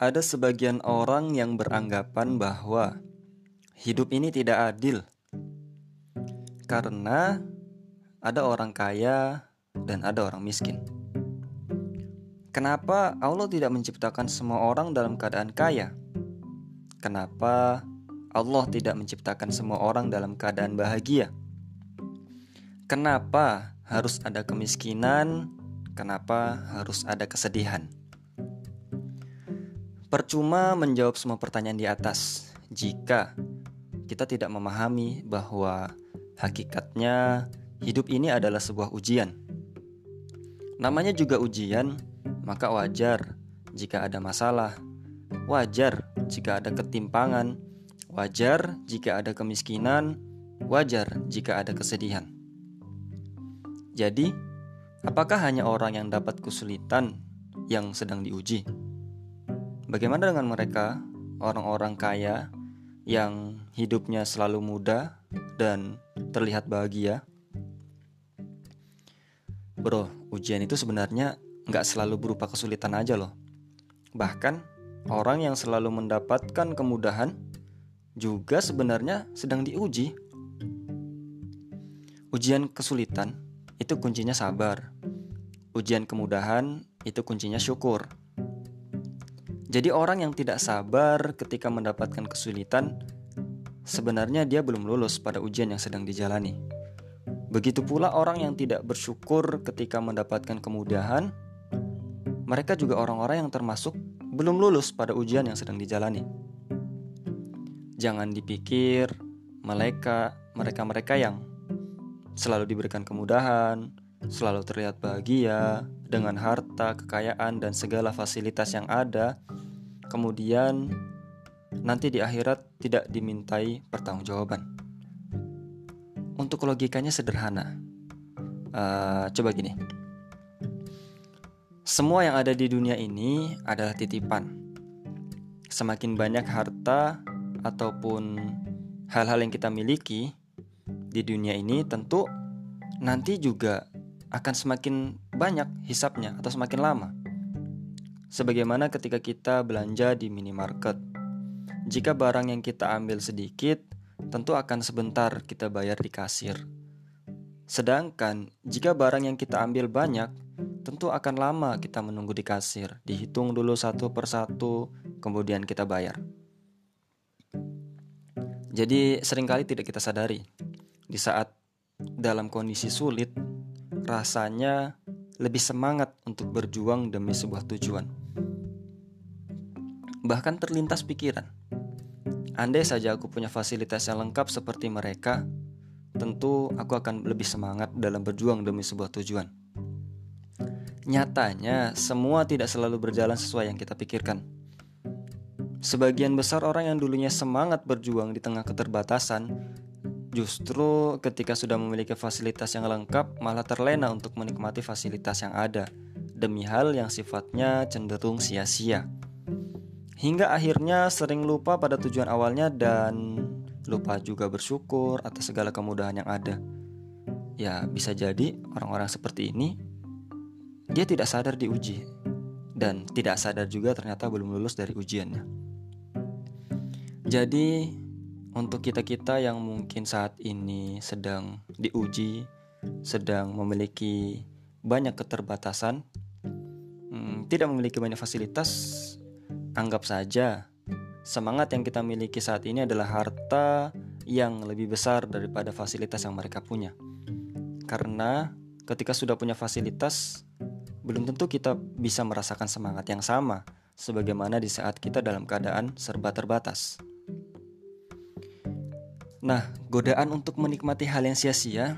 ada sebagian orang yang beranggapan bahwa hidup ini tidak adil karena ada orang kaya dan ada orang miskin. Kenapa Allah tidak menciptakan semua orang dalam keadaan kaya? Kenapa Allah tidak menciptakan semua orang dalam keadaan bahagia? Kenapa harus ada kemiskinan? Kenapa harus ada kesedihan? Percuma menjawab semua pertanyaan di atas jika kita tidak memahami bahwa hakikatnya hidup ini adalah sebuah ujian. Namanya juga ujian, maka wajar jika ada masalah, wajar jika ada ketimpangan, wajar jika ada kemiskinan, wajar jika ada kesedihan. Jadi, apakah hanya orang yang dapat kesulitan yang sedang diuji? Bagaimana dengan mereka, orang-orang kaya yang hidupnya selalu mudah dan terlihat bahagia? Bro, ujian itu sebenarnya nggak selalu berupa kesulitan aja loh. Bahkan, orang yang selalu mendapatkan kemudahan juga sebenarnya sedang diuji. Ujian kesulitan itu kuncinya sabar. Ujian kemudahan itu kuncinya syukur. Jadi orang yang tidak sabar ketika mendapatkan kesulitan sebenarnya dia belum lulus pada ujian yang sedang dijalani. Begitu pula orang yang tidak bersyukur ketika mendapatkan kemudahan, mereka juga orang-orang yang termasuk belum lulus pada ujian yang sedang dijalani. Jangan dipikir mereka mereka-mereka yang selalu diberikan kemudahan, selalu terlihat bahagia dengan harta, kekayaan dan segala fasilitas yang ada kemudian nanti di akhirat tidak dimintai pertanggungjawaban. Untuk logikanya sederhana. Uh, coba gini. Semua yang ada di dunia ini adalah titipan. Semakin banyak harta ataupun hal-hal yang kita miliki di dunia ini tentu nanti juga akan semakin banyak hisapnya atau semakin lama. Sebagaimana ketika kita belanja di minimarket. Jika barang yang kita ambil sedikit, tentu akan sebentar kita bayar di kasir. Sedangkan jika barang yang kita ambil banyak, tentu akan lama kita menunggu di kasir. Dihitung dulu satu persatu, kemudian kita bayar. Jadi sering kali tidak kita sadari, di saat dalam kondisi sulit, rasanya lebih semangat untuk berjuang demi sebuah tujuan. Bahkan terlintas pikiran, andai saja aku punya fasilitas yang lengkap seperti mereka, tentu aku akan lebih semangat dalam berjuang demi sebuah tujuan. Nyatanya, semua tidak selalu berjalan sesuai yang kita pikirkan. Sebagian besar orang yang dulunya semangat berjuang di tengah keterbatasan Justru ketika sudah memiliki fasilitas yang lengkap, malah terlena untuk menikmati fasilitas yang ada, demi hal yang sifatnya cenderung sia-sia. Hingga akhirnya sering lupa pada tujuan awalnya dan lupa juga bersyukur atas segala kemudahan yang ada. Ya, bisa jadi orang-orang seperti ini dia tidak sadar diuji dan tidak sadar juga ternyata belum lulus dari ujiannya. Jadi, untuk kita-kita yang mungkin saat ini sedang diuji, sedang memiliki banyak keterbatasan, hmm, tidak memiliki banyak fasilitas, anggap saja semangat yang kita miliki saat ini adalah harta yang lebih besar daripada fasilitas yang mereka punya. Karena ketika sudah punya fasilitas, belum tentu kita bisa merasakan semangat yang sama sebagaimana di saat kita dalam keadaan serba terbatas. Nah, godaan untuk menikmati hal yang sia-sia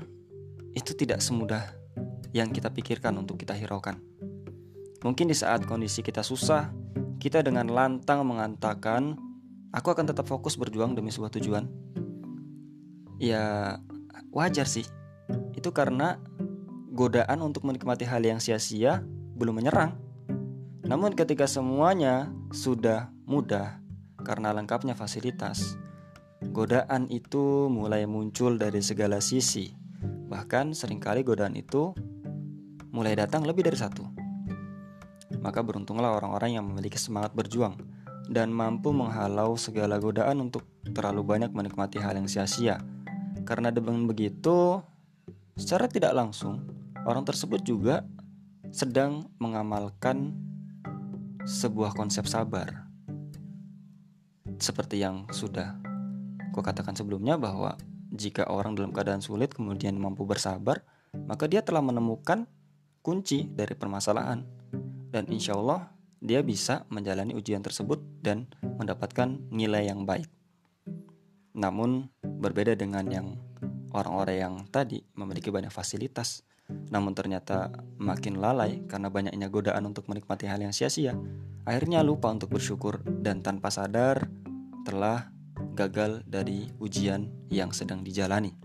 itu tidak semudah yang kita pikirkan untuk kita hiraukan. Mungkin di saat kondisi kita susah, kita dengan lantang mengatakan, "Aku akan tetap fokus berjuang demi sebuah tujuan." Ya, wajar sih. Itu karena godaan untuk menikmati hal yang sia-sia belum menyerang. Namun ketika semuanya sudah mudah karena lengkapnya fasilitas, Godaan itu mulai muncul dari segala sisi. Bahkan sering kali godaan itu mulai datang lebih dari satu. Maka beruntunglah orang-orang yang memiliki semangat berjuang dan mampu menghalau segala godaan untuk terlalu banyak menikmati hal yang sia-sia. Karena dengan begitu, secara tidak langsung, orang tersebut juga sedang mengamalkan sebuah konsep sabar. Seperti yang sudah kukatakan sebelumnya bahwa jika orang dalam keadaan sulit kemudian mampu bersabar, maka dia telah menemukan kunci dari permasalahan. Dan insya Allah dia bisa menjalani ujian tersebut dan mendapatkan nilai yang baik. Namun berbeda dengan yang orang-orang yang tadi memiliki banyak fasilitas, namun ternyata makin lalai karena banyaknya godaan untuk menikmati hal yang sia-sia, akhirnya lupa untuk bersyukur dan tanpa sadar telah gagal dari ujian yang sedang dijalani.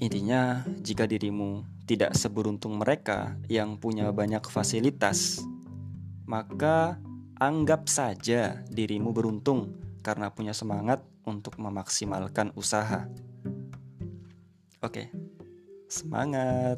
Intinya, jika dirimu tidak seberuntung mereka yang punya banyak fasilitas, maka anggap saja dirimu beruntung karena punya semangat untuk memaksimalkan usaha. Oke, semangat!